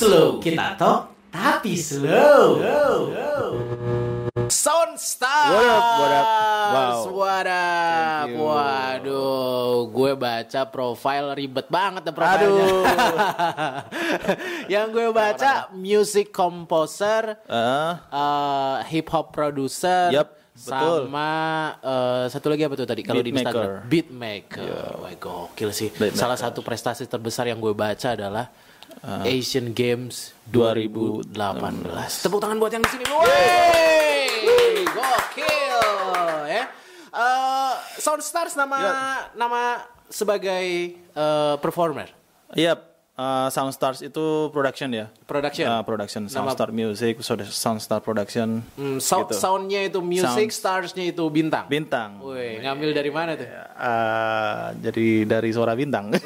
slow. Kita talk tapi slow. Soundstar. What up, what up? Wow. What up? Thank you. Waduh, gue baca profile ribet banget ya profilnya. Aduh. Yang gue baca music composer, Ah, eh, hip hop producer, Yup, betul. sama eh, satu lagi apa tuh tadi kalau di Beatmaker. Instagram beatmaker. Wah, gokil sih. Beatmaker. Salah satu prestasi terbesar yang gue baca adalah Ah. Asian Games 2018. Tepuk tangan buat yang di sini. Wey! Gokil ya. Eh, Soundstars nama Ya. nama sebagai eh, performer. Yap, uh, Soundstars itu production ya. Production. Uh, production, Nama- Soundstar Music, so- Soundstar Production. Hmm, sound, gitu. soundnya itu music, starsnya itu bintang. Bintang. Woi, ngambil dari mana tuh? Uh, jadi dari suara bintang.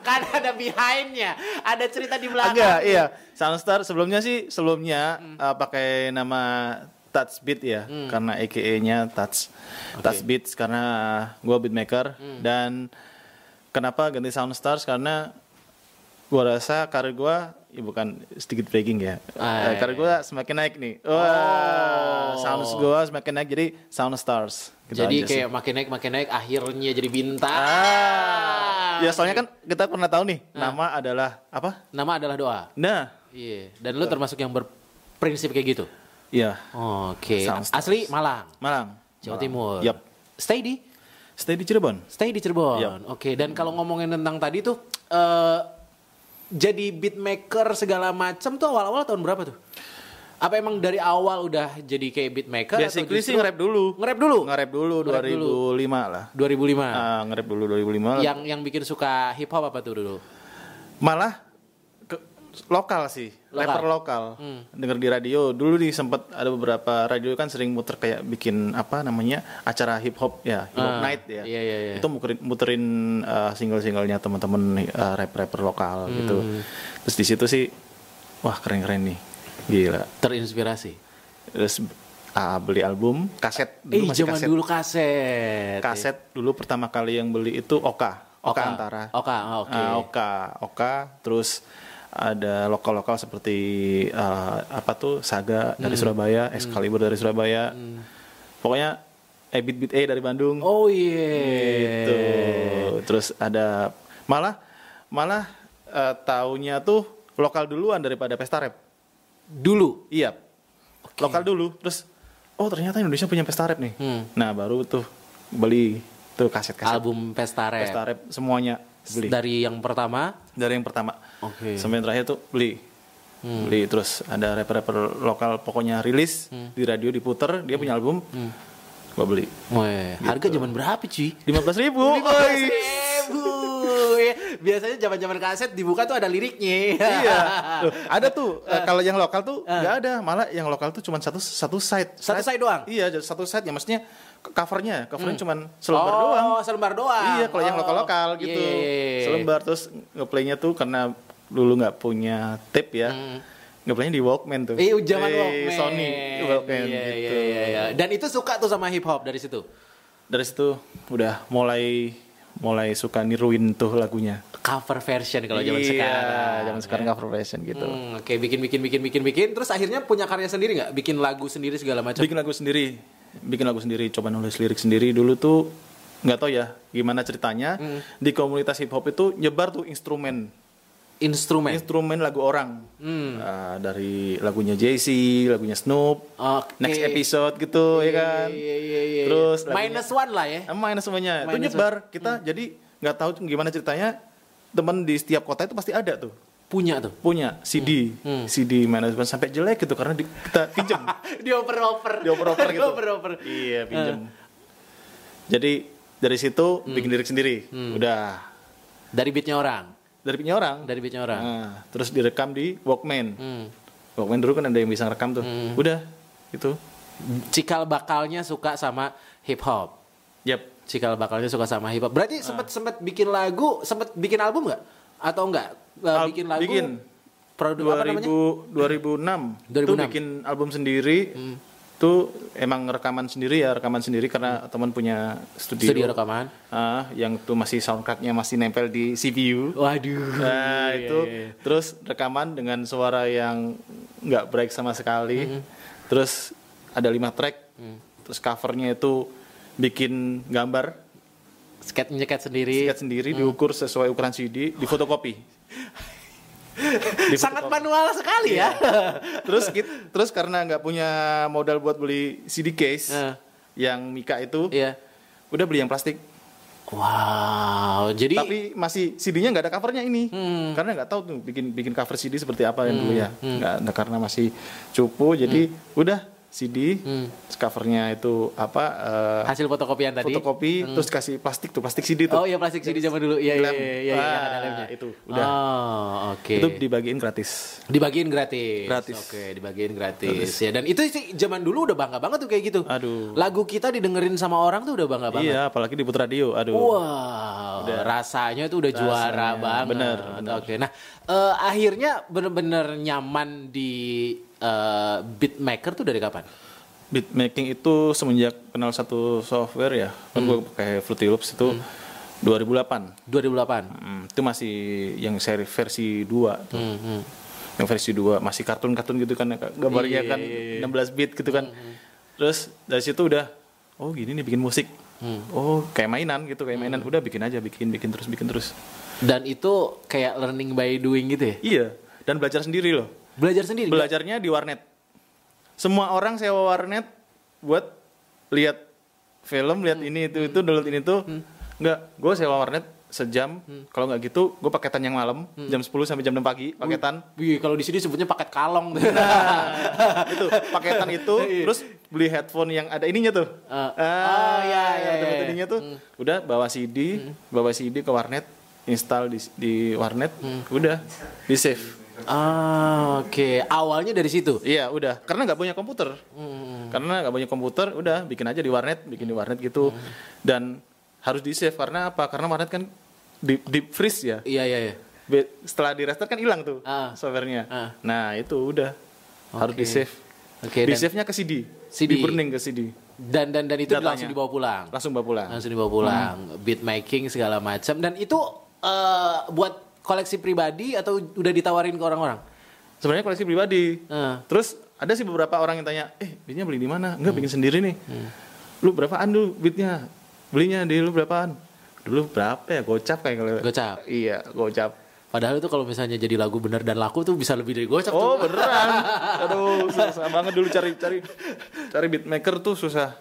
kan ada behindnya, ada cerita di belakang. Agak, iya. Soundstar sebelumnya sih sebelumnya Hmm. uh, pakai nama Touch Beat ya, karena AKA-nya Touch. Touch Beats karena gua beatmaker Hmm. dan kenapa ganti Soundstars karena gua rasa karir gua ya bukan sedikit breaking ya. Ah, Eh, karir gua semakin naik nih. Wah, sounds gua semakin naik jadi Soundstars. Gitu jadi aja sih. kayak makin naik makin naik akhirnya jadi bintang. Ah. Ya soalnya kan kita pernah tahu nih, nama adalah apa? Nama adalah doa. Nah, Iya. Dan lu termasuk yang berprinsip kayak gitu. iya, Oke. Soundstars. Asli Malang, Malang. Jawa Malang. Timur. Yap. Stay di Stay di Cirebon. Stay di Cirebon. Yap. Oke. Dan kalau ngomongin tentang tadi tuh eh jadi beatmaker segala macam tuh awal-awal tahun berapa tuh? Apa emang dari awal udah jadi kayak beatmaker Basically sih nge-rap dulu. Nge-rap dulu. Nge-rap dulu Nge-rap dulu. 2005 lah. 2005. Ah, nge-rap dulu 2005 lah. yang yang bikin suka hip hop apa tuh dulu? Malah lokal sih, Lokal. rapper lokal. Denger di radio. Dulu di sempet ada beberapa radio kan sering muter kayak bikin apa namanya? acara hip hop ya, hip hop Ah, night ya. iya, iya, iya. Itu muterin, muterin uh, single-singlenya teman-teman uh, rap-rapper lokal gitu. Hmm. Terus di situ sih wah keren-keren nih. Gila. Terinspirasi. Terus ah, beli album, kaset Eh, dulu masih zaman kaset. dulu kaset. Kaset dulu pertama kali yang beli itu Oka, Oka, Antara. Oka, ah, oke. Ah, Oka, Oka, terus ada lokal-lokal seperti eh, apa tuh Saga Hmm. dari Surabaya, Excalibur dari Surabaya. Pokoknya Ebit Beat A dari Bandung. Oh iya. Gitu. Terus ada malah malah eh, taunya tuh lokal duluan daripada pesta rap. Dulu. Iya. Lokal dulu. Terus oh ternyata Indonesia punya pesta rap nih. Hmm. Nah, baru tuh beli tuh kaset-kaset Album Pesta Rap. pesta rap semuanya beli. Dari yang pertama. Dari yang pertama. Oke. Sampai yang terakhir tuh beli. Hmm. Beli terus ada rapper-rapper lokal pokoknya rilis di radio diputer, dia punya album. Hmm. Gua beli. Weh, harga Gitu. zaman berapa cuy? 15 ribu. ribu. Ya, Biasanya zaman-zaman kaset dibuka tuh ada liriknya. iya. Loh, ada tuh eh, kalau yang lokal tuh nggak ada, malah yang lokal tuh cuma satu satu side. Satu side doang? Iya, satu side ya maksudnya covernya, covernya cuma selembar oh, doang. selembar doang. Iya, kalau yang Oh, lokal-lokal gitu. iya, iya, iya. Selembar terus ngeplaynya tuh karena dulu nggak punya tape ya. Ngeplaynya di Walkman tuh. Eh, zaman Walkman. Sony Walkman Iya, gitu. iya, iya, iya. Dan itu suka tuh sama hip hop dari situ. Dari situ udah mulai mulai suka niruin tuh lagunya. Cover version kalau zaman Iya, sekarang. Zaman sekarang cover version gitu. Hmm, Oke, bikin bikin bikin bikin bikin. Terus akhirnya punya karya sendiri nggak? Bikin lagu sendiri segala macam. Bikin lagu sendiri, bikin lagu sendiri, coba nulis lirik sendiri. Dulu tuh nggak tahu ya gimana ceritanya Hmm. di komunitas hip hop itu nyebar tuh instrumen, Instrumen. instrumen lagu orang. Hmm. Ah, dari lagunya Jay-Z, lagunya Snoop, Oke. next episode gitu ya kan. Iya, iya, iya, iya. Terus lagunya- minus one lah ya. Ah, minus semuanya. itu Minus nyebar. Kita jadi nggak tahu gimana ceritanya. Temen di setiap kota itu pasti ada tuh Punya tuh. punya CD, Hmm. CD management sampai jelek gitu karena di- kita pinjem. Dioper-oper. dioper-oper gitu. Dioper-oper. Iya, pinjem. Jadi dari situ Hmm. bikin lirik sendiri. Udah Dari beatnya orang. Dari punya orang. Dari beatnya orang. Nah, terus direkam di Walkman. Hmm. Walkman dulu kan ada yang bisa rekam tuh. Udah, itu. Cikal bakalnya suka sama hip hop. Yap. Cikal bakalnya suka sama hip hop. Berarti Ah. sempet sempet bikin lagu, sempet bikin album nggak? Atau enggak? Al- bikin lagu? bikin. Produk apa namanya? 2000, 2006 itu 2006. bikin album sendiri. Hmm. Itu emang rekaman sendiri ya rekaman sendiri karena teman punya studio, Studio rekaman. Ah, yang tuh masih soundcardnya masih nempel di CPU Waduh. Nah Iya, itu iya, iya. terus rekaman dengan suara yang nggak break sama sekali. Mm-hmm. Terus ada lima track. Mm. Terus covernya itu bikin gambar, Sket nyeket sendiri. sket sendiri, Mm. diukur sesuai ukuran CD, difotokopi. Sangat manual sekali ya. terus kit- terus karena nggak punya modal buat beli CD case Eh. yang Mika itu, Iya. udah beli yang plastik. Wow, jadi Tapi masih CD-nya nggak ada covernya ini, Hmm. karena nggak tahu tuh bikin bikin cover CD seperti apa yang dulu ya, nggak ada karena masih cupu, jadi udah CD, Hmm. covernya itu apa eh, hasil fotokopian tadi. fotokopi, terus kasih plastik tuh plastik CD tuh, Oh iya plastik CD zaman dulu. Iya iya iya iya, iya, Ah, itu, udah. Oh, oke. itu dibagiin gratis. Dibagiin gratis. Gratis. Oke, dibagiin gratis. Ya dan itu sih zaman dulu udah bangga banget tuh kayak gitu. Aduh. Lagu kita didengerin sama orang tuh udah bangga banget. Iya, apalagi di Putra Radio, aduh. Wow, rasanya itu udah juara banget. bener, bener. Oke, nah eh, akhirnya bener-bener nyaman di eh, beatmaker tuh dari kapan? Beatmaking itu semenjak kenal satu software ya, kan Hmm. gue pakai Fruity Loops itu 2008. 2008. Hmm, itu masih yang seri versi 2 tuh. Hmm, hmm. Yang versi 2 masih kartun-kartun gitu kan gambarnya Iya, kan iya, iya. 16 bit gitu kan. Terus dari situ udah oh gini nih bikin musik. Hmm. Oh, kayak mainan gitu, kayak mainan. Udah bikin aja, bikin bikin terus bikin terus. Dan itu kayak learning by doing gitu ya? Iya, dan belajar sendiri loh. Belajar sendiri? Belajarnya di warnet. Semua orang sewa warnet buat lihat film, lihat Hmm. ini itu itu, download ini itu. Enggak, gue sewa warnet sejam. Hmm. Kalau nggak gitu, gue paketan yang malam, jam 10 sampai jam 6 pagi, paketan. Wih, kalau di sini sebutnya paket kalong. itu paketan itu terus beli headphone yang ada ininya tuh Iya. Eh, oh, iya, iya, ada iya. Hmm. metodenya tuh udah bawa CD bawa CD ke warnet install di, di warnet Hmm. udah di save Ah, oke. Awalnya dari situ. iya udah karena nggak punya komputer Hmm. karena nggak punya komputer udah bikin aja di warnet bikin di warnet gitu Hmm. dan harus di save karena apa karena warnet kan di deep freeze ya Iya, iya, iya. Be- setelah di restart kan hilang tuh Ah. softwarenya Ah. nah itu udah harus Oke. di save Oke, di dan- save nya ke CD, CD. di burning ke CD Dan dan dan itu Datanya. langsung dibawa pulang. langsung bawa pulang Langsung dibawa pulang. Beat making segala macam dan itu eh, buat koleksi pribadi atau udah ditawarin ke orang-orang? sebenarnya koleksi pribadi. Eh. terus ada sih beberapa orang yang tanya eh beatnya beli di mana? Enggak bikin sendiri nih. Lu berapaan dulu beatnya belinya di lu berapaan? Dulu berapa ya? Gocap kayak kalau Gocap. iya gocap. Padahal itu kalau misalnya jadi lagu bener dan laku tuh bisa lebih dari gocap oh tuh. beneran? Aduh susah banget dulu cari cari cari beatmaker tuh susah.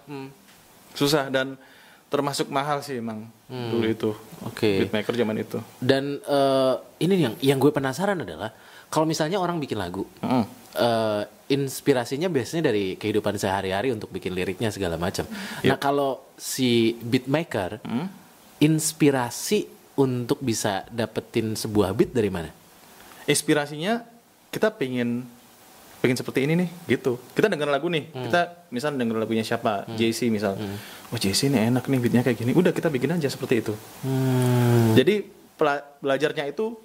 Susah dan termasuk mahal sih emang dulu itu Oke. beatmaker zaman itu Dan eh, ini yang yang gue penasaran adalah kalau misalnya orang bikin lagu, Mm. eh, inspirasinya biasanya dari kehidupan sehari-hari untuk bikin liriknya segala macam. Nah kalau si beatmaker, inspirasi untuk bisa dapetin sebuah beat dari mana? inspirasinya kita pengen pengen seperti ini nih gitu. Kita denger lagu nih kita misal denger lagunya siapa? JC misal. Oh JC ini enak nih beatnya kayak gini. Udah kita bikin aja seperti itu. Jadi pela- belajarnya itu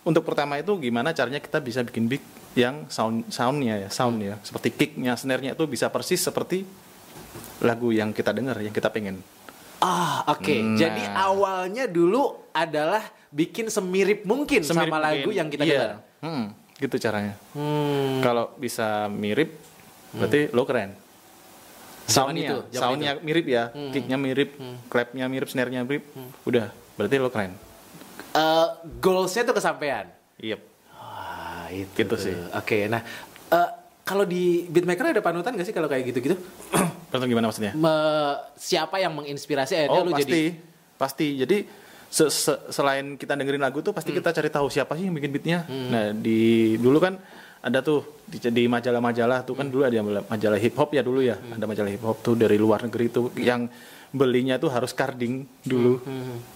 untuk pertama itu gimana caranya kita bisa bikin beat yang sound soundnya ya sound ya seperti kicknya snare-nya itu bisa persis seperti lagu yang kita dengar yang kita pengen. Ah, oke. Nah. Jadi awalnya dulu adalah bikin semirip mungkin Semirip sama lagu mungkin. yang kita Iya. dengar. Hmm, gitu caranya Hmm. Kalau bisa mirip, berarti lo keren. Soundnya, itu, soundnya mirip ya, kicknya mirip, clapnya mirip, snare-nya mirip, udah, berarti lo keren. Eh, goalsnya tuh kesampaian. Iya. Wah, itu Gitu tuh. sih. Oke, nah eh, kalau di beatmaker ada panutan gak sih kalau kayak gitu-gitu? Tentu gimana maksudnya? Me- siapa yang menginspirasi akhirnya Oh lu pasti, jadi pasti. Jadi se- se- selain kita dengerin lagu tuh pasti kita cari tahu siapa sih yang bikin beatnya. Nah di dulu kan ada tuh di, di majalah-majalah tuh kan dulu ada majalah- hip hop ya dulu ya. Ada majalah hip hop tuh dari luar negeri tuh yang belinya tuh harus carding dulu.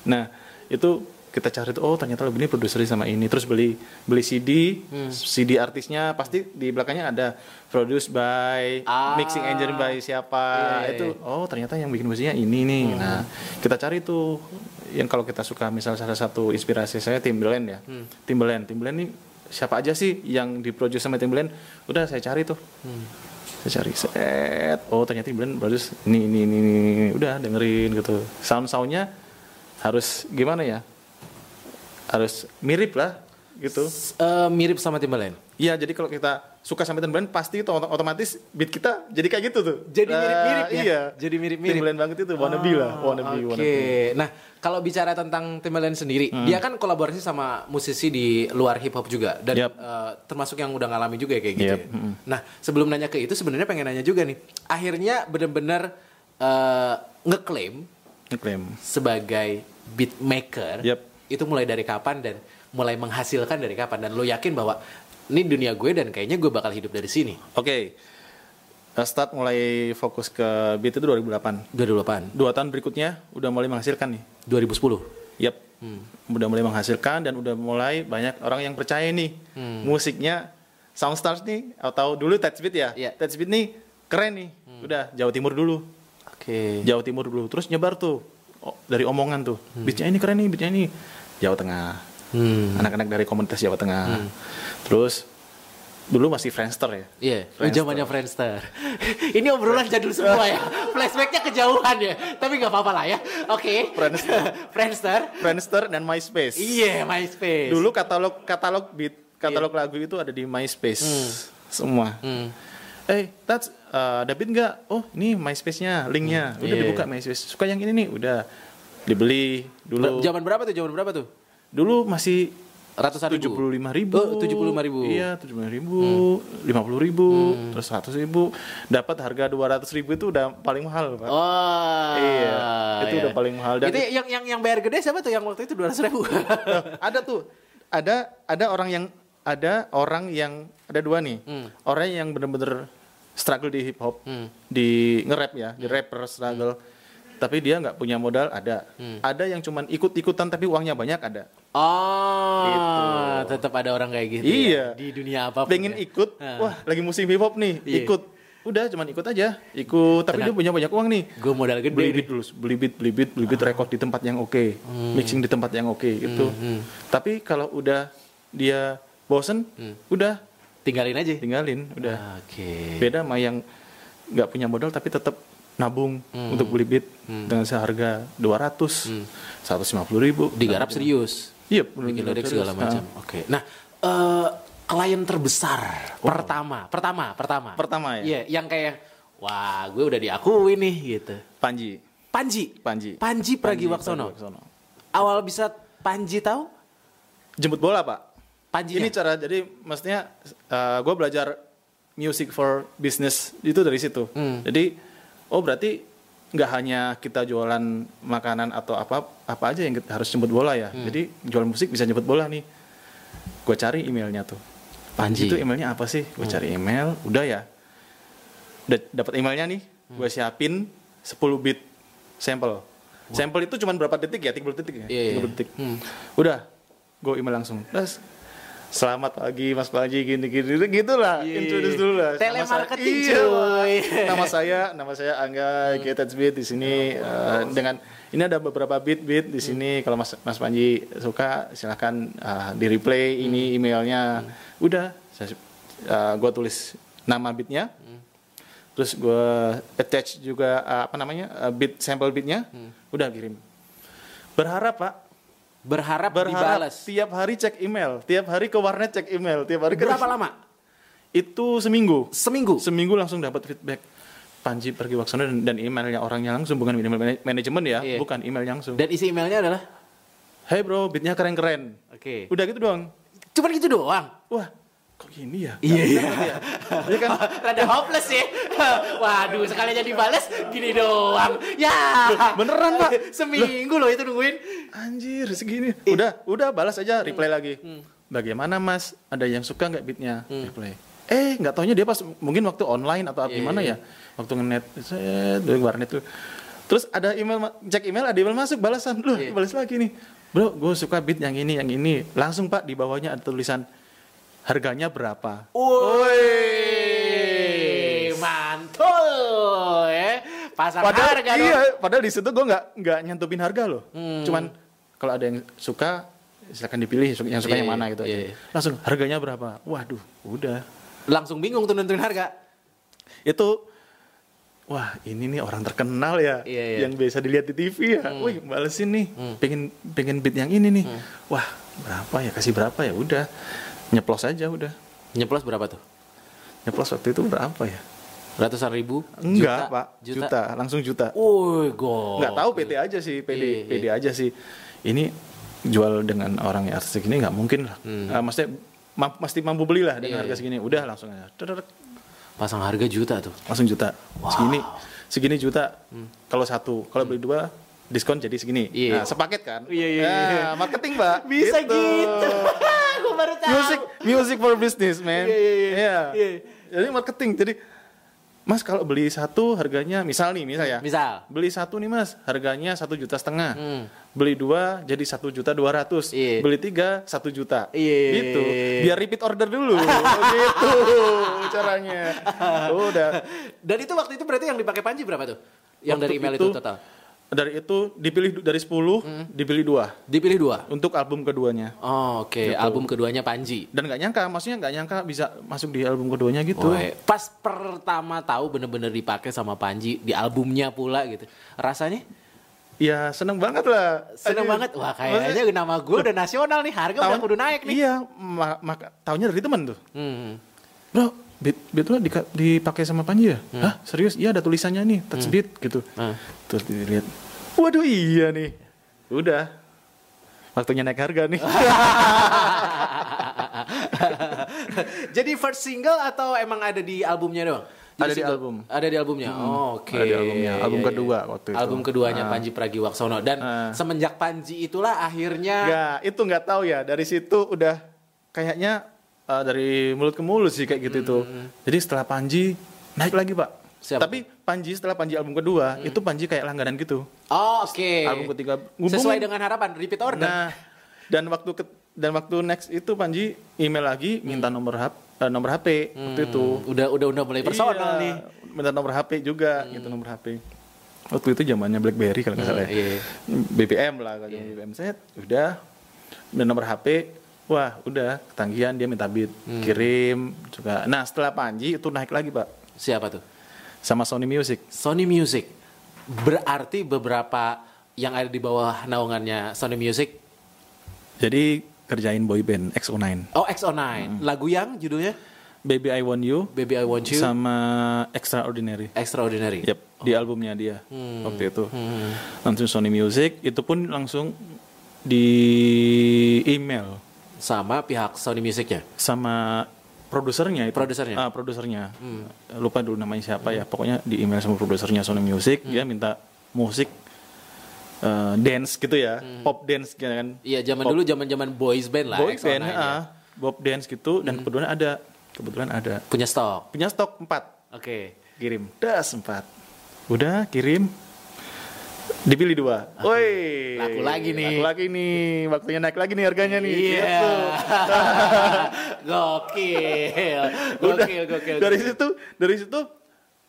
Nah itu kita cari tuh oh ternyata lagu ini produser sama ini. Terus beli beli CD CD artisnya pasti di belakangnya ada produced by Ah. mixing engineer by siapa. Iya, iya, itu oh ternyata yang bikin musiknya ini nih. Nah kita cari tuh yang kalau kita suka misal salah satu inspirasi saya Timbaland ya. Timbaland. Timbaland nih siapa aja sih yang diproduce sama Timbaland? Udah saya cari tuh. Saya cari set. Oh ternyata bagus ini ini ini, ini. udah dengerin gitu. Sound soundnya harus gimana ya harus mirip lah gitu Eh, mirip sama Timbaland. Iya, jadi kalau kita suka sama Timbaland pasti itu otom- otomatis beat kita jadi kayak gitu tuh. Jadi Nah, mirip-mirip ya? Iya. Jadi mirip-mirip. Timbaland banget itu, wannabe lah, wannabe, Oke. wannabe. Nah, kalau bicara tentang Timbaland sendiri, Hmm. dia kan kolaborasi sama musisi di luar hip hop juga dan Yap. eh, termasuk yang udah ngalami juga ya kayak gitu. Yap, ya. mm-mm. Nah, sebelum nanya ke itu sebenarnya pengen nanya juga nih. Akhirnya benar-benar eh, ngeklaim Ngeklaim. sebagai beat maker. Yap. Itu mulai dari kapan dan mulai menghasilkan dari kapan dan lo yakin bahwa ini dunia gue dan kayaknya gue bakal hidup dari sini. Oke. Uh, Start mulai fokus ke beat itu 2008. 2008, Dua tahun berikutnya udah mulai menghasilkan nih. 2010. Yap. Hmm. Udah mulai menghasilkan dan udah mulai banyak orang yang percaya nih. Hmm. Musiknya Soundstars nih atau dulu Touch Beat ya. Iya. Touch Beat nih keren nih. Udah Jawa Timur dulu. Oke. Jawa Timur dulu terus nyebar tuh dari omongan tuh beatnya ini keren nih beatnya ini Jawa Tengah Hmm. anak-anak dari komunitas Jawa Tengah terus dulu masih Friendster ya Iya, Friendster. zamannya Friendster. Ini obrolan jadul semua ya. Flashbacknya kejauhan ya. Tapi nggak apa-apa lah ya. Oke. Friendster. Friendster. Friendster dan MySpace Iya, MySpace. dulu katalog katalog beat katalog lagu itu ada di MySpace semua Hmm. Eh that's uh, ada beat nggak oh ini MySpace-nya linknya udah Iya. dibuka MySpace suka yang ini nih udah dibeli dulu Zaman berapa tuh? Zaman berapa tuh? dulu masih Ratusan tujuh ribu. puluh lima ribu Oh, 75.000. iya tujuh puluh ribu lima puluh ribu terus seratus ribu dapat harga dua ratus ribu itu udah paling mahal pak Oh. Iya, itu udah paling mahal. Dan itu it- yang yang yang bayar gede siapa tuh yang waktu itu 200 ribu? ada tuh ada ada orang yang ada orang yang ada dua nih Hmm. orang yang bener-bener struggle di hip hop Hmm. di nge-rap ya di rapper struggle tapi dia nggak punya modal ada Hmm. ada yang cuman ikut-ikutan tapi uangnya banyak ada Oh, Gitu. tetap ada orang kayak gitu. Iya. ya? Di dunia apa pun. pengen ya. ikut Ah. wah lagi musim hip hop nih Iya. ikut udah cuman ikut aja ikut tapi Tenang. dia punya banyak uang nih Gue modal gede. beli beat dulu beli beat beli beat beli beat record di tempat yang oke mixing di tempat yang oke gitu Hmm, hmm. tapi kalau udah dia bosen Hmm. udah Tinggalin aja. tinggalin udah Oke. beda sama yang nggak punya modal tapi tetap nabung Hmm. untuk beli beat dengan seharga 200 150 ribu Digarap serius. iya bikin bener-bener lirik segala macam. Nah, Oke. Nah, eh klien terbesar pertama, pertama, pertama. Pertama ya? Iya, yang kayak wah, gue udah diakui nih gitu. Panji Panji. Panji Panji. Pragiwaksono. Awal bisa Panji tahu? jemput bola pak Panji. Ini cara jadi maksudnya gue belajar music for business itu dari situ. Hmm. Jadi oh berarti nggak hanya kita jualan makanan atau apa apa aja yang harus jemput bola ya. Hmm. Jadi jual musik bisa jemput bola nih. Gue cari emailnya tuh. Panji. Itu emailnya apa sih? Gue cari email, udah ya. Udah dapat emailnya nih, gue siapin 10 bit sampel. Sampel itu cuma berapa detik ya? 30 detik ya? Iya. 30 detik. Hmm. Udah, gue email langsung. Terus, selamat pagi Mas Panji gini gini gitu lah. Iya. Introduce dulu lah. Nama Telemarketing, saya- iya, cuy. nama saya, nama saya Angga Gated Beat di sini eh, dengan ini ada beberapa beat-beat di sini. Kalau Mas Mas Panji suka silahkan eh, di replay ini emailnya. Udah, saya gue tulis nama beatnya. Terus gue attach juga eh, apa namanya eh, beat sampel beatnya. Udah kirim. Berharap pak Berharap, berharap dibalas. tiap hari cek email, tiap hari ke warnet cek email, tiap hari ke Berapa lama? Itu seminggu. Seminggu. Seminggu langsung dapat feedback. Panji pergi Waksono dan, dan emailnya orangnya langsung bukan email mana- manajemen ya, Iya. bukan email langsung. Dan isi emailnya adalah Hey bro, beatnya keren-keren. Oke. Udah gitu doang. Cuman gitu doang. Wah, kok gini ya? Iya, Nggak iya. ya? Kan Rada hopeless ya. Waduh, sekalinya dibalas gini doang. Ya. Beneran, Pak. Seminggu loh itu nungguin. Anjir segini. Udah, udah balas aja, reply lagi. Hmm. Bagaimana Mas? Ada yang suka nggak beatnya? Reply. Eh, nggak taunya dia pas mungkin waktu online atau Iya, gimana iya. ya? Waktu ngenet, saya dari warnet tuh. Terus ada email, ma- cek email, ada email masuk balasan. Loh, Iya. balas lagi nih. Bro, gue suka beat yang ini, yang ini. Langsung Pak, di bawahnya ada tulisan harganya berapa. Woi, mantul ya. Pasang Padahal harga iya, dong. padahal di situ gue nggak nggak nyantupin harga loh. Hmm. Cuman kalau ada yang suka silakan dipilih yang suka yang Iya, mana gitu iya, aja. iya. Langsung harganya berapa? Waduh, udah. Langsung bingung tuh nentuin harga. itu wah ini nih orang terkenal ya Iya, iya. yang biasa dilihat di TV ya wih balesin nih pengen pengen beat yang ini nih wah berapa ya kasih berapa ya udah nyeplos aja udah Nyeplos berapa tuh? nyeplos waktu itu berapa ya Ratusan ribu? enggak Juta? pak Juta? juta, langsung juta Woi, go. nggak tahu PT aja sih PD Iya, iya. PD aja sih ini jual dengan orang yang artis segini nggak mungkin lah Ah, maksudnya mampu, pasti mampu beli lah dengan Hmm. Iya, harga segini udah langsung aja Pasang harga juta tuh. langsung juta segini segini juta kalau satu kalau beli dua diskon jadi segini Hmm. Iya. nah, sepaket kan Iya, iya, Nah, iya. marketing pak Bisa gitu. Gue baru tahu. music music for business man Iya, iya, iya. Iya. Iya. jadi marketing jadi mas kalau beli satu harganya misal nih misal ya Misal. beli satu nih mas harganya satu juta setengah Hmm. Beli dua jadi satu juta dua ratus Iya. beli tiga satu juta Iya. gitu biar repeat order dulu gitu caranya udah Dan itu waktu itu berarti yang dipakai Panji berapa tuh? Yang dari Waktu email itu, total. dari itu dipilih dari 10 Hmm. dipilih dua Dipilih dua. untuk album keduanya Oh, oke. Gitu. Album keduanya Panji. dan nggak nyangka maksudnya nggak nyangka bisa masuk di album keduanya gitu Woi, pas pertama tahu bener-bener dipakai sama Panji di albumnya pula gitu. Rasanya ya seneng banget lah seneng Aduh. banget. Wah, kayaknya nama gue udah nasional nih. Harga udah Tahun- kudu naik nih. iya ma- maka tahunnya dari temen tuh Hmm. bro beat beat lo dipakai sama Panji ya hah serius iya ada tulisannya nih touch beat gitu Hmm. terus dilihat waduh iya nih udah waktunya naik harga nih Jadi first single atau emang ada di albumnya doang? Jadi Ada di album. Ada di albumnya. Oh, Oke. Ada di albumnya. Album Iya, iya. kedua waktu itu. Album keduanya Ah. Panji Pragiwaksono dan Ah. semenjak Panji itulah akhirnya Nggak, itu nggak tahu ya dari situ udah kayaknya uh, dari mulut ke mulut sih kayak gitu tuh jadi setelah Panji naik lagi pak Siapa tapi Panji setelah Panji album kedua itu Panji kayak langganan gitu Oh, oke. album ketiga Sesuai dengan harapan repeat order. Nah, dan waktu ke- dan waktu next itu Panji email lagi minta nomor HP nomor HP waktu itu. Hmm, udah udah udah mulai personal Iya, nih. Minta nomor HP juga gitu nomor HP. Waktu itu zamannya BlackBerry kalau nggak salah. ya. iya. BBM lah kalau BBM set udah dan nomor HP wah udah ketanggihan dia minta beat Hmm. kirim juga. Nah, setelah Panji itu naik lagi, Pak. Siapa tuh? Sama Sony Music. Sony Music. Berarti beberapa yang ada di bawah naungannya Sony Music. Jadi kerjain boy band XO9. Oh, XO9. Lagu yang judulnya Baby I Want You Baby I Want You sama Extraordinary. Extraordinary. Yep, di albumnya dia Hmm. waktu itu. Langsung Sony Music, itu pun langsung di email Sama pihak Sony Musicnya. sama produsernya itu. Produsernya? Ah, produsernya. Lupa dulu namanya siapa ya. Pokoknya di email sama produsernya Sony Music, dia minta musik eh, dance gitu ya, pop dance gitu kan. Iya, zaman dulu zaman-zaman boys band lah. Boy XO9 band, ya. ah, pop dance gitu dan kebetulan ada kebetulan ada Punya stok. punya stok 4 Oke. kirim das empat udah kirim dipilih dua woi laku lagi nih. laku lagi nih waktunya naik lagi nih harganya nih Iya. Gitu. gokil. udah Gokil, gokil. dari gokil. situ dari situ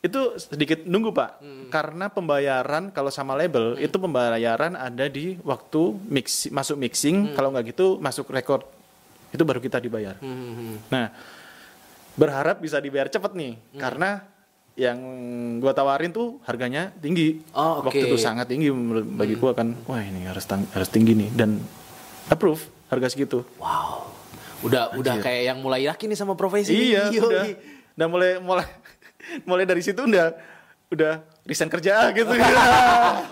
itu sedikit nunggu pak Hmm. karena pembayaran kalau sama label itu pembayaran ada di waktu mix masuk mixing Hmm. kalau nggak gitu masuk record itu baru kita dibayar Hmm, Nah, berharap bisa dibayar cepet nih, Hmm. karena yang gua tawarin tuh harganya tinggi. Oh, oke. Waktu itu sangat tinggi menurut bagi gua kan. Wah, ini harus harus tinggi nih dan approve harga segitu. Wow. Udah udah kayak yang mulai yakin nih sama profesi. Iya, Yoi. udah. Dan mulai mulai mulai dari situ udah udah resign kerja gitu.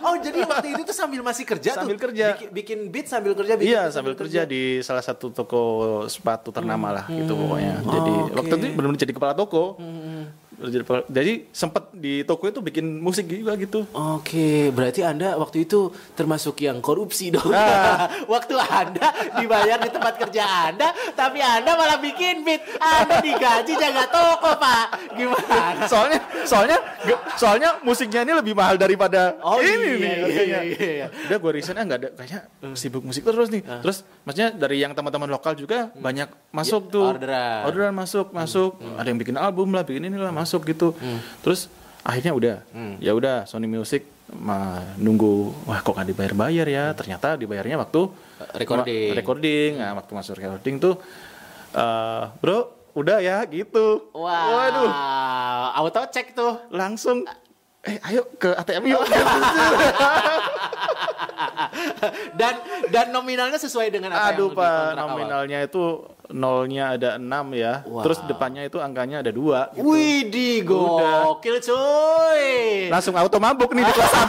Oh, jadi waktu itu tuh sambil masih kerja Sambil tuh. kerja. Bikin, bikin beat sambil kerja bikin Iya sambil kerja di salah satu toko sepatu ternama lah gitu pokoknya. Oh, Jadi oke. waktu itu benar-benar jadi kepala toko. Kepala- jadi sempat di toko itu bikin musik juga gitu. Oke, berarti Anda waktu itu termasuk yang korupsi dong. Ah. waktu Anda dibayar di tempat kerja Anda, tapi Anda malah bikin beat. Anda digaji jaga toko, Pak. Gimana? soalnya soalnya soalnya musiknya ini lebih mahal daripada Oh, ini iya, nih iya, harganya. iya, iya. Udah gue resign ah nggak ada kayaknya sibuk musik terus nih. Terus maksudnya dari yang teman-teman lokal juga banyak masuk Ya, tuh. orderan. Orderan masuk, masuk. Ada yang bikin album lah, bikin inilah masuk gitu. Terus akhirnya udah. Ya udah Sony Music mah nunggu wah kok nggak dibayar-bayar ya. Ternyata dibayarnya waktu Recording. ma- recording. Nah, waktu masuk recording tuh eh bro udah ya gitu. Wah, Waduh, auto cek tuh. langsung eh ayo ke ATM yuk. dan dan nominalnya sesuai dengan apa Aduh yang pak, dikontrak awal. nominalnya itu nolnya ada 6 ya. Wow. Terus depannya itu angkanya ada dua. Gitu. Wih, di gokil cuy. Langsung auto mabuk nih di kosan.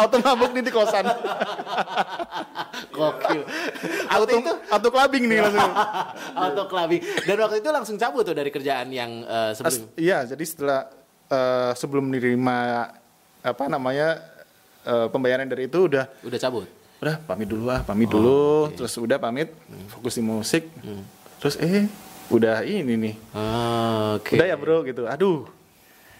auto mabuk nih di kosan. Gokil. Auto, itu auto clubbing nih langsung. auto clubbing. Dan waktu itu langsung cabut tuh dari kerjaan yang As- sebelum. iya, jadi setelah eh, sebelum menerima apa namanya eh, pembayaran dari itu udah Udah cabut. Udah pamit dulu ah, pamit Oh, dulu, terus udah pamit, fokus di musik. Hmm. Terus eh udah ini nih. Oke. Udah ya, Bro gitu. Aduh.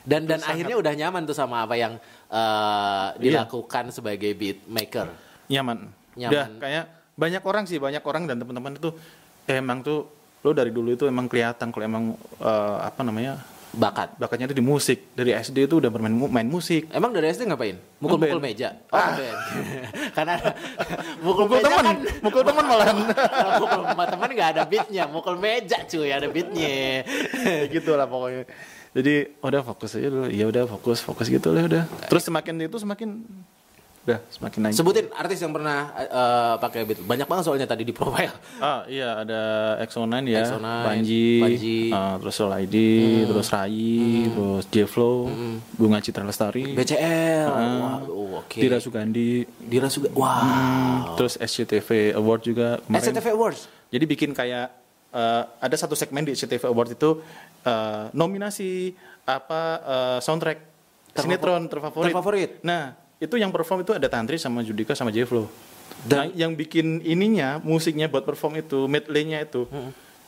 Dan dan akhirnya udah nyaman tuh sama apa yang Iya. dilakukan sebagai beat maker. nyaman. Nyaman. Udah kayak banyak orang sih, banyak orang dan teman-teman itu emang tuh lo dari dulu itu emang kelihatan kalau emang eh, apa namanya Bakat. bakatnya itu di musik. Dari SD itu udah bermain mu- main musik. Emang dari SD ngapain? Mukul-mukul Ngeband. meja. Oh, Ah. Karena mukul, Mukul teman, kan mukul teman malahan. Kalau mukul teman nggak ada beatnya, mukul meja cuy ada beatnya. gitu lah pokoknya. Jadi udah fokus aja dulu. Ya udah fokus, fokus gitu lah udah. Terus semakin itu semakin udah semakin naik. Sebutin artis yang pernah eh, pakai beat. Banyak banget soalnya tadi di profile. Ah iya ada EXO-9 ya, EXO-9, Banji, Banji. ah, terus Soul ID, terus Rai, terus J-Flow, Bunga Citra Lestari, BCL. Ah. Wah, oh, oke. Dira Sugandi, Dira juga. Wah. Hmm, terus SCTV Award juga kemarin. SCTV Awards. Jadi bikin kayak eh, ada satu segmen di SCTV Award itu eh, nominasi apa eh, soundtrack sinetron terfavorit. terfavorit. Nah, itu yang perform itu ada Tantri sama Judika sama J-Flow. Dan- Dan yang bikin ininya musiknya buat perform itu medley-nya itu.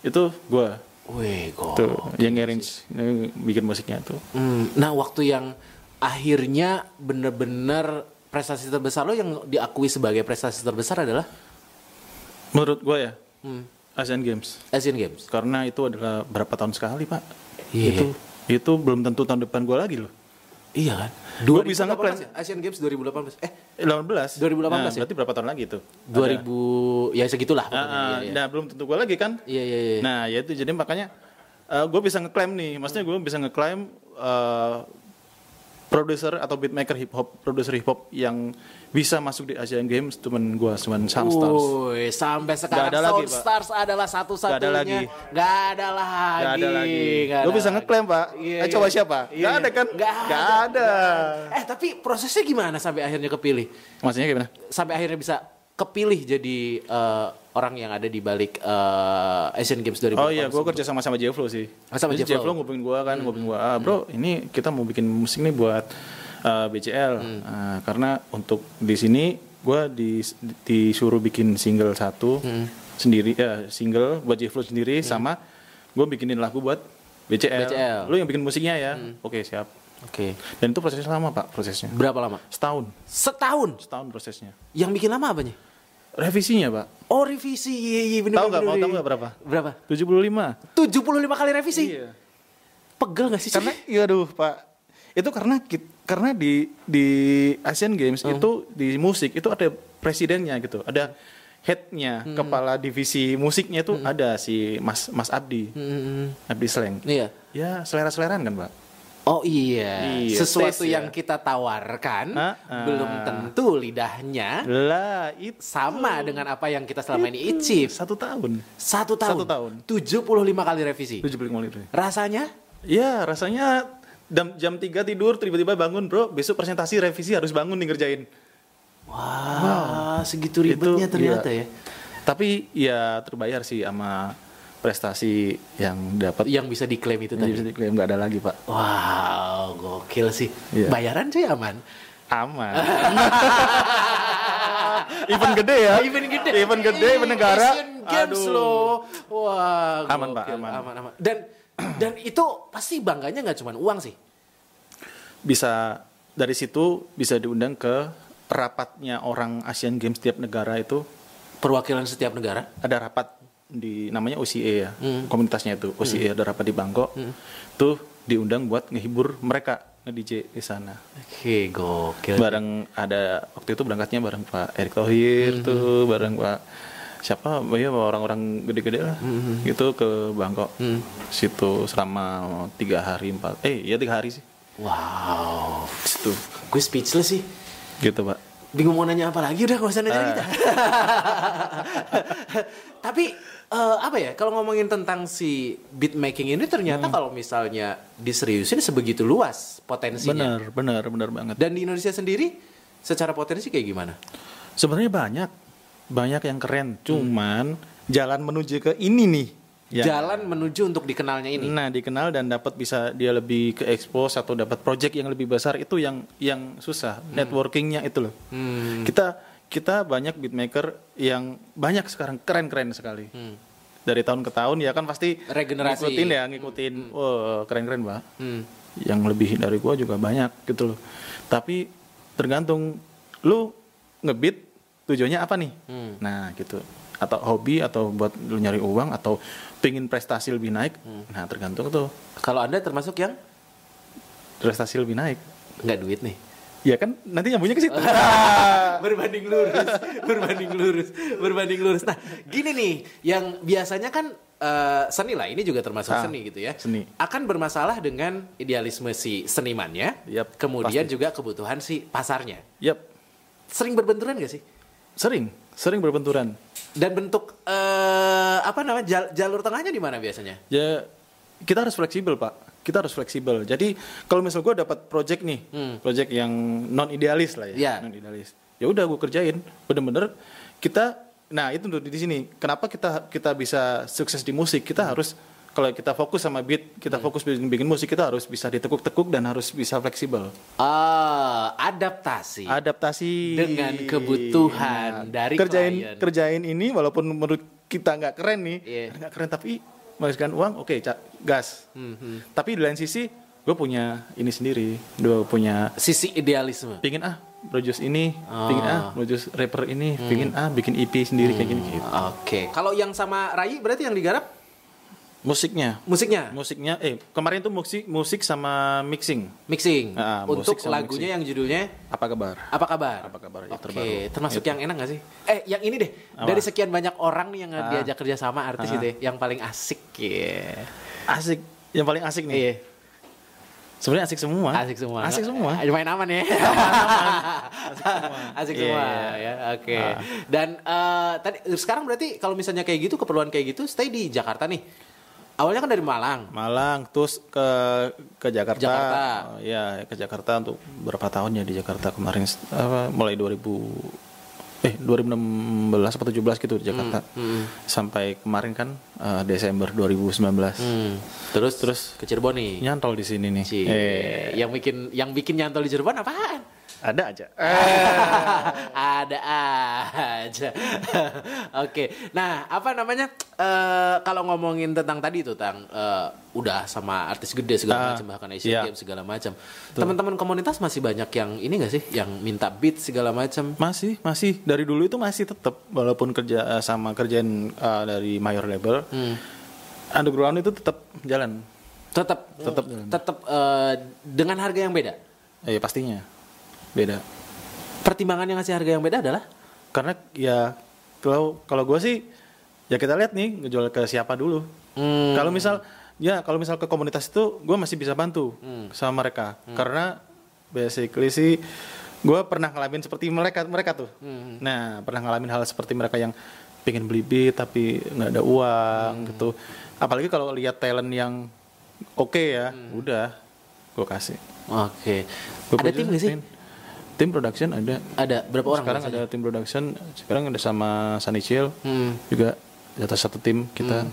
Itu gua Wih, kok. tuh yang arrange yang bikin musiknya tuh. Hmm, nah, waktu yang akhirnya bener-bener prestasi terbesar lo yang diakui sebagai prestasi terbesar adalah Menurut gua ya, hmm, Asian Games. Asian Games. Karena itu adalah berapa tahun sekali, Pak. Iya. Itu itu belum tentu tahun depan gua lagi loh. Iya kan? Gua bisa 2018 ngeklaim. ya? Asian Games 2018. Eh, 18 2018 nah, ya? berarti berapa tahun lagi itu 2000 ya segitulah Ah, pokoknya. ah, Iya, iya. nah belum tentu gue lagi kan Iya, iya, iya. nah ya itu jadi makanya gue bisa ngeklaim nih maksudnya gue bisa ngeklaim eh, produser atau beatmaker hip hop produser hip hop yang bisa masuk di Asian Games cuman gue cuman Soundstars Woi, sampai sekarang ada lagi, Pak. Soundstars adalah satu-satunya. Nggak ada lagi. Nggak ada lagi. Gak ada lagi. Gue ada bisa lagi. ngeklaim pak. Iya, eh, iya. coba siapa? Iya, Gak ada kan? Gak ada. ada. Eh, tapi prosesnya gimana sampai akhirnya kepilih? Maksudnya gimana? Sampai akhirnya bisa kepilih jadi eh, orang yang ada di balik eh, Asian Games 2018. Oh iya, gue kerja sama sama Jefflo sih. Oh, sama Jefflo. Jefflo ngubungin gue kan, ngubungin gue, ah, bro, ini kita mau bikin musik nih buat uh, BCL. Nah, karena untuk di sini gue dis- disuruh bikin single satu sendiri, ya single buat Jefflo sendiri, sama gue bikinin lagu buat BCL. BCL. Lu yang bikin musiknya ya? Oke siap. Oke. Dan itu prosesnya lama pak, prosesnya. Berapa lama? Setahun, Setahun. setahun prosesnya. Yang bikin lama apanya? Revisinya pak, Oh revisi, iya iya bener Tahu nggak? bener, Mau tahu nggak berapa? Berapa? 75 75 kali revisi. Iya. Pegel gak sih? Karena iya aduh pak itu karena karena di di Asian Games Hmm. itu di musik itu ada presidennya gitu ada headnya Hmm. kepala divisi musiknya itu ada si Mas Mas Abdi Hmm, Abdi Sleng iya. ya selera seleran kan pak Oh iya, Iya, sesuatu tes ya. yang kita tawarkan Ah, ah. belum tentu lidahnya lah itu sama dengan apa yang kita selama ini icip. satu tahun Satu tahun. Satu tahun. 75 kali revisi. 75 menit Rasanya? ya rasanya jam jam 3 tidur tiba-tiba bangun bro besok presentasi revisi harus bangun nih ngerjain Wah, segitu ribetnya Itu ternyata gila. ya. tapi ya terbayar sih sama prestasi yang dapat Yang bisa diklaim itu Jadi tadi. bisa diklaim nggak ada lagi pak Wow, gokil sih. Iya. Bayaran cuy aman. aman event gede ya Event gede. event gede event negara Asian Games Aduh. loh. Wah, Aman, Pak, aman. aman, aman. Dan dan itu pasti bangganya nggak cuma uang sih. bisa dari situ bisa diundang ke rapatnya orang Asian Games setiap negara itu Perwakilan setiap negara. ada rapat di namanya OCA ya Hmm. komunitasnya itu. OCA ada rapat di Bangkok. Tuh diundang buat ngehibur mereka nge DJ di sana. Oke, gokil. bareng ada waktu itu berangkatnya bareng Pak Erick Thohir tuh bareng Pak siapa? Ya orang-orang gede-gede lah. Gitu ke Bangkok. Situ selama tiga hari empat eh ya tiga hari sih. Wow. situ. Gue speechless sih. gitu pak. Bingung mau nanya apa lagi udah gak usah nanya kita. Tapi eh, apa ya kalau ngomongin tentang si beat making ini ternyata kalau misalnya diseriusin sebegitu luas potensinya. bener bener bener banget Dan di Indonesia sendiri secara potensi kayak gimana? sebenarnya banyak banyak yang keren cuman jalan menuju ke ini nih ya. Jalan menuju untuk dikenalnya ini. Nah, dikenal dan dapat bisa dia lebih ke expose atau dapat project yang lebih besar itu yang yang susah. Networkingnya itu loh. Hmm. Kita kita banyak beatmaker yang banyak sekarang keren-keren sekali. Hmm. Dari tahun ke tahun ya kan pasti Regenerasi. ngikutin ya, ngikutin. Wah, keren-keren, Pak. Hmm. Yang lebih dari gua juga banyak gitu loh. Tapi tergantung lu ngebeat tujuannya apa nih? Hmm. Nah, gitu. Atau hobi atau buat lu nyari uang atau pengen prestasi lebih naik. Hmm. Nah, tergantung tuh Kalau Anda termasuk yang prestasi lebih naik. nggak duit nih. Ya kan nanti nyambungnya ke situ. berbanding lurus, berbanding lurus, berbanding lurus. Nah, gini nih, yang biasanya kan eh, seni lah, ini juga termasuk Ah, seni gitu ya. seni. Akan bermasalah dengan idealisme si senimannya, Yap, kemudian pasti. juga kebutuhan si pasarnya. Yap, Sering berbenturan gak sih? sering, sering berbenturan. Dan bentuk eh, apa namanya jal- jalur tengahnya di mana biasanya? Ya kita harus fleksibel pak. Kita harus fleksibel. Jadi kalau misal gue dapat project nih, Hmm. project yang non idealis lah ya, Iya. non idealis. Ya udah gue kerjain. Bener-bener kita. Nah itu tuh di sini. Kenapa kita kita bisa sukses di musik? Kita harus kalau kita fokus sama beat, kita Hmm. fokus bikin, bikin musik, kita harus bisa ditekuk-tekuk dan harus bisa fleksibel. Ah, adaptasi. Adaptasi Dengan kebutuhan dari kerjain klien. kerjain ini walaupun menurut kita nggak keren nih, Iya. nggak keren tapi menghasilkan uang, oke ca- gas. Hmm, hmm. Tapi di lain sisi gue punya ini sendiri, gue punya Sisi idealisme. pingin ah produce ini, Ah. pingin ah produce rapper ini, pingin ah bikin EP sendiri kayak gini. gitu. Oke, kalau yang sama Rai berarti yang digarap Musiknya, musiknya musiknya, eh kemarin tuh musik musik sama mixing. mixing Ah, untuk lagunya yang judulnya Apa kabar? apa kabar? Apa kabar, ya, Oke, terbaru. termasuk Itu. yang enak gak sih? Eh, yang ini deh. Apa? Dari sekian banyak orang nih yang Ah. diajak kerja sama artis Ah. itu, ya, yang paling asik ya. Asik, yang paling asik nih. Iya, Sebenarnya asik semua. asik semua. Asik semua. Ah, Main aman ya. asik semua Iya. ya. Oke. Ah. Dan eh, tadi sekarang berarti kalau misalnya kayak gitu keperluan kayak gitu stay di Jakarta nih. Awalnya kan dari Malang. Malang terus ke ke Jakarta. Jakarta. Oh, Iya, ke Jakarta untuk berapa tahun ya di Jakarta kemarin apa, mulai 2000 eh 2016 atau 17 gitu di Jakarta. Hmm, Sampai kemarin kan eh, Desember 2019. Hmm. Terus Terus ke Cirebon nih. Nyantol di sini nih. Cie. Eh, Yang bikin yang bikin nyantol di Cirebon apaan? Ada aja. Ada aja. Oke. Nah, apa namanya? eh, kalau ngomongin tentang tadi tuh, tentang eh, udah sama artis gede segala Ah, macam bahkan Asian iya. Games segala macam. Teman-teman komunitas masih banyak yang ini gak sih? Yang minta beat segala macam. Masih, masih dari dulu itu masih tetap walaupun kerja eh, sama kerjaan eh, dari mayor label, Hmm. underground itu tetap jalan. Tetap tetap tetap eh, dengan harga yang beda. Eh pastinya beda. Pertimbangan yang ngasih harga yang beda adalah karena ya kalau kalau gue sih ya kita lihat nih ngejual ke siapa dulu Hmm. kalau misal ya kalau misal ke komunitas itu gue masih bisa bantu Hmm. sama mereka karena basically sih gue pernah ngalamin seperti mereka mereka tuh Hmm. nah pernah ngalamin hal seperti mereka yang pengen beli beat tapi nggak ada uang Hmm. gitu apalagi kalau lihat talent yang oke ya Hmm. udah gue kasih Oke. Gua Ada tim gak sih? Tim. production ada Ada berapa orang? sekarang ada tim production sekarang ada sama Sunny Chill Hmm. juga di atas satu tim kita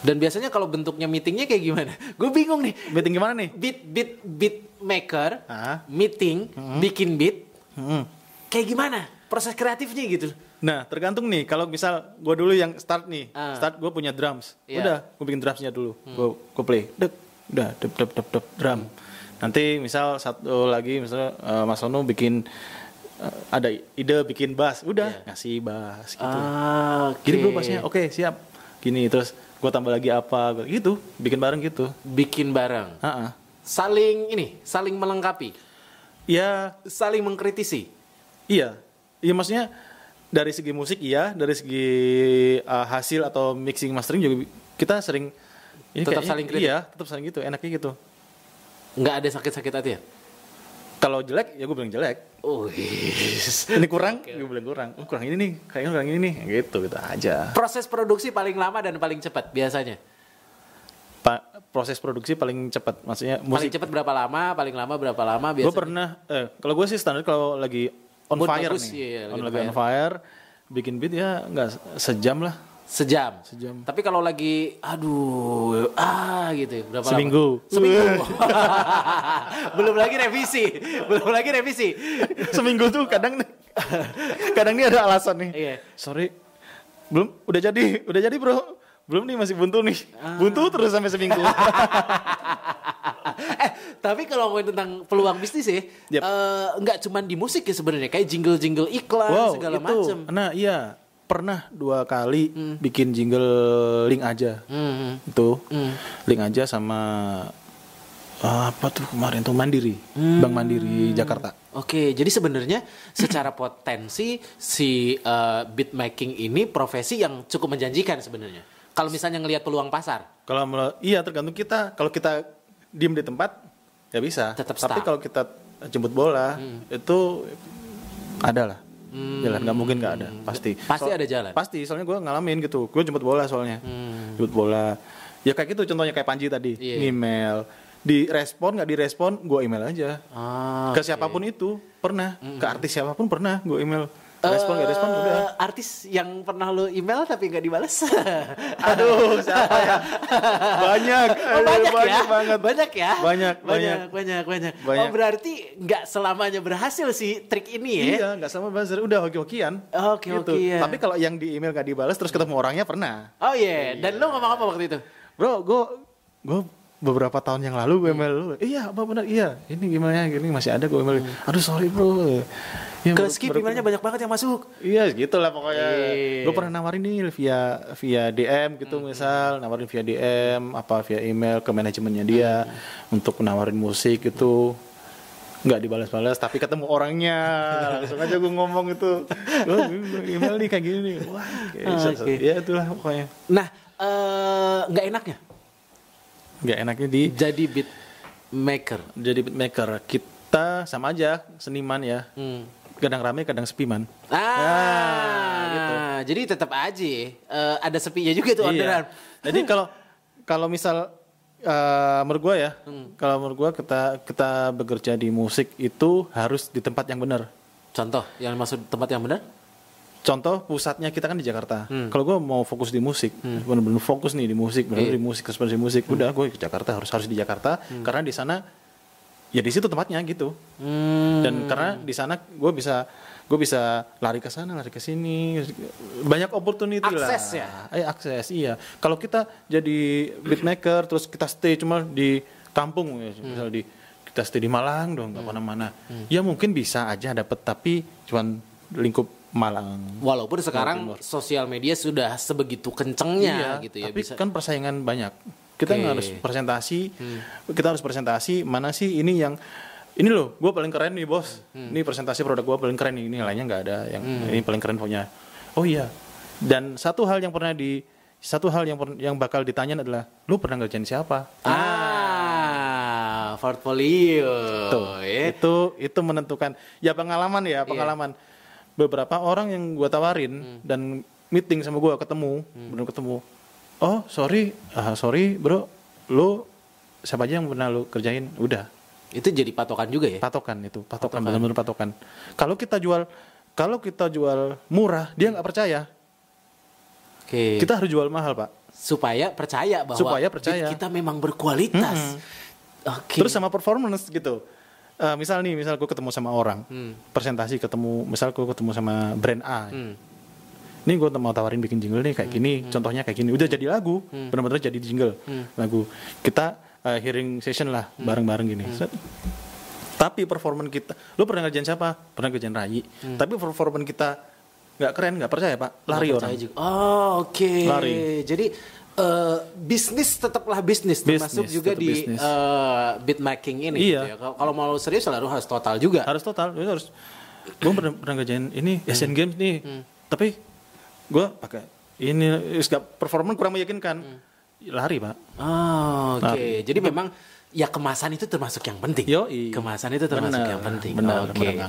Dan biasanya kalau bentuknya meetingnya kayak gimana? Gue bingung nih. meeting gimana nih Beat beat beat maker, Ah. meeting, bikin beat, Hmm. kayak gimana? Proses kreatifnya gitu. nah tergantung nih kalau misal gue dulu yang start nih Ah. start gue punya drums Iya. udah gue bikin drumsnya dulu gue gue play dep udah dep dep dep dep drum nanti misal satu lagi misal eh, Mas Sono bikin eh, ada ide bikin bass udah ngasih bass gitu Ah, oke. gini bro bassnya oke siap gini terus gue tambah lagi apa gua- gitu bikin bareng gitu Bikin bareng. Ah, ah. Saling ini, saling melengkapi, ya saling mengkritisi. Iya, iya maksudnya dari segi musik iya, dari segi uh, hasil atau mixing mastering juga kita sering ini Tetap kayaknya- saling kritik? Iya, tetap saling gitu, enaknya gitu. Nggak ada sakit-sakit hati ya? Kalau jelek ya gue bilang jelek. Oh, yes. Ini kurang, gue bilang kurang. Oh, kurang ini nih, kayaknya kurang ini nih, gitu gitu aja. Proses produksi paling lama dan paling cepat biasanya. Pa- proses produksi paling cepat, maksudnya Paling musik. cepat berapa lama? Paling lama berapa lama biasanya? Gue pernah, eh, kalau gue sih standar kalau lagi on Mood fire bagus, nih, iya, lagi on, on lagi on fire, bikin beat ya nggak sejam lah, Sejam. Sejam. Tapi kalau lagi aduh ah gitu berapa Seminggu. lama? Seminggu. Belum lagi revisi. Belum lagi revisi. seminggu tuh kadang kadang nih ada alasan nih. Iya. Sorry, belum, udah jadi, udah jadi bro, belum nih masih buntu nih, Ah. buntu terus sampai seminggu. eh, tapi kalau ngomongin tentang peluang bisnis ya, Yep. eh, nggak cuman di musik ya sebenarnya, kayak jingle-jingle iklan wow, segala itu, macam. nah iya, pernah dua kali bikin jingle link aja, Hmm. itu Hmm. link aja sama ah, apa tuh kemarin tuh Mandiri, Hmm. Bank Mandiri Jakarta. Oke, jadi sebenarnya secara potensi si eh, beat making ini profesi yang cukup menjanjikan sebenarnya. Kalau misalnya ngelihat peluang pasar, Kalau iya tergantung kita. Kalau kita diem di tempat ya bisa. Tetap Tapi kalau kita jemput bola itu ada lah. Jalan nggak mungkin nggak ada pasti. Pasti ada jalan. Pasti soalnya gue ngalamin gitu. Gue jemput bola soalnya. Jemput bola. Ya kayak gitu contohnya kayak Panji tadi. Iya. Email. Direspon nggak direspon gue email aja. Ah, Ke siapa pun itu pernah. Ke artis siapa pun pernah gue email. Respon nggak respon udah. Eh, Artis yang pernah lo email tapi nggak dibalas. Aduh, siapa ya? Banyak. Oh, Aduh, banyak, ya, banget. banyak ya, Banyak, banyak, banyak, banyak. Banyak. Oh berarti nggak selamanya berhasil sih trik ini ya? Iya, nggak sama buzzer, udah hoki-hokian. Oke, Gitu. hokian. Tapi kalau yang di email gak dibalas terus ketemu orangnya pernah. Oh iya, dan lo ngomong apa waktu itu? Bro, gue gue beberapa tahun yang lalu gue email lu. Iya, apa benar? Iya. Ini gimana? Gini masih ada gue email. Aduh, sorry bro. Ya, Ke skip emailnya banyak banget yang masuk. Iya, gitu lah pokoknya. Iya. Gue pernah nawarin nih via via DM gitu misal, nawarin via DM apa via email ke manajemennya dia untuk nawarin musik itu nggak dibalas-balas tapi ketemu orangnya langsung aja gue ngomong itu lo email nih kayak gini nih wah kayak Ah, set- set. oke. ya itulah pokoknya Nah, eh, nggak enaknya nggak enaknya di jadi beat maker. jadi beatmaker kita sama aja seniman ya Hmm. Kadang rame kadang sepi man Ah, gitu. Jadi tetap aja eh, ada sepinya juga tuh orderan. Iya. Jadi kalau kalau misal eh, menurut gua ya, Hmm. kalau menurut gua kita kita bekerja di musik itu harus di tempat yang benar. Contoh yang maksud tempat yang benar? Contoh pusatnya kita kan di Jakarta. Hmm. Kalau gua mau fokus di musik, benar-benar fokus nih di musik, benar Iya. di musik, ekspresi musik, udah gue ke Jakarta harus harus di Jakarta karena di sana ya di situ tempatnya gitu. Hmm. Dan karena di sana gue bisa gue bisa lari ke sana, lari ke sini, banyak opportunity lah. Akses ya? Eh, akses iya. Kalau kita jadi beatmaker terus kita stay cuma di kampung ya, Hmm. misal di kita stay di Malang dong, nggak ke mana-mana. Ya mungkin bisa aja dapet tapi cuman lingkup Malang. Walaupun sekarang sosial media sudah sebegitu kencengnya gitu ya Iya, tapi bisa. kan persaingan banyak. Kita. Hmm. harus presentasi, kita harus presentasi mana sih ini yang ini loh, gue paling keren nih bos. Hmm. Ini presentasi produk gue paling keren nih. Ini lainnya nggak ada yang ini paling keren punya. Oh iya. Dan satu hal yang pernah di satu hal yang yang bakal ditanya adalah, lu pernah ngerjain siapa? Ah, portfolio. Tuh, ya. itu itu menentukan ya pengalaman Iya. ya pengalaman beberapa orang yang gua tawarin Hmm. dan meeting sama gua ketemu belum ketemu oh sorry ah, sorry bro lu siapa aja yang pernah lu kerjain udah Itu jadi patokan juga ya. patokan itu patokan benar-benar patokan kalau kita jual kalau kita jual murah dia nggak percaya Oke. kita harus jual mahal pak supaya percaya bahwa Supaya percaya. kita memang berkualitas. Oke. Terus sama performance gitu. Eh, misal nih, misal gue ketemu sama orang, presentasi ketemu, misal gue ketemu sama brand A. Hmm. Ini gue mau tawarin bikin jingle nih kayak gini, contohnya kayak gini. Udah jadi lagu, Hmm. benar-benar jadi jingle lagu. Kita eh, hearing session lah, Hmm. bareng-bareng gini. Set. Tapi performan kita, lu pernah ngerjain siapa? Pernah ngerjain Rai. Hmm. Tapi performan kita nggak keren, nggak percaya pak, lari Nggak orang. juga. Oh, oke. Lari. Jadi eh, bisnis tetaplah bisnis, termasuk juga di bisnis. eh, beat making ini. Iya. gitu ya. Kalau- mau serius selalu harus total juga. harus total itu harus gue pernah, pernah ini Asian Games nih tapi gue pakai ini is gak- performa kurang meyakinkan Hmm. lari pak Oh, oke. Nah, Jadi memang ya kemasan itu termasuk yang penting. Yoi. Kemasan itu termasuk Bener, yang penting. bener, Oke. bener banget.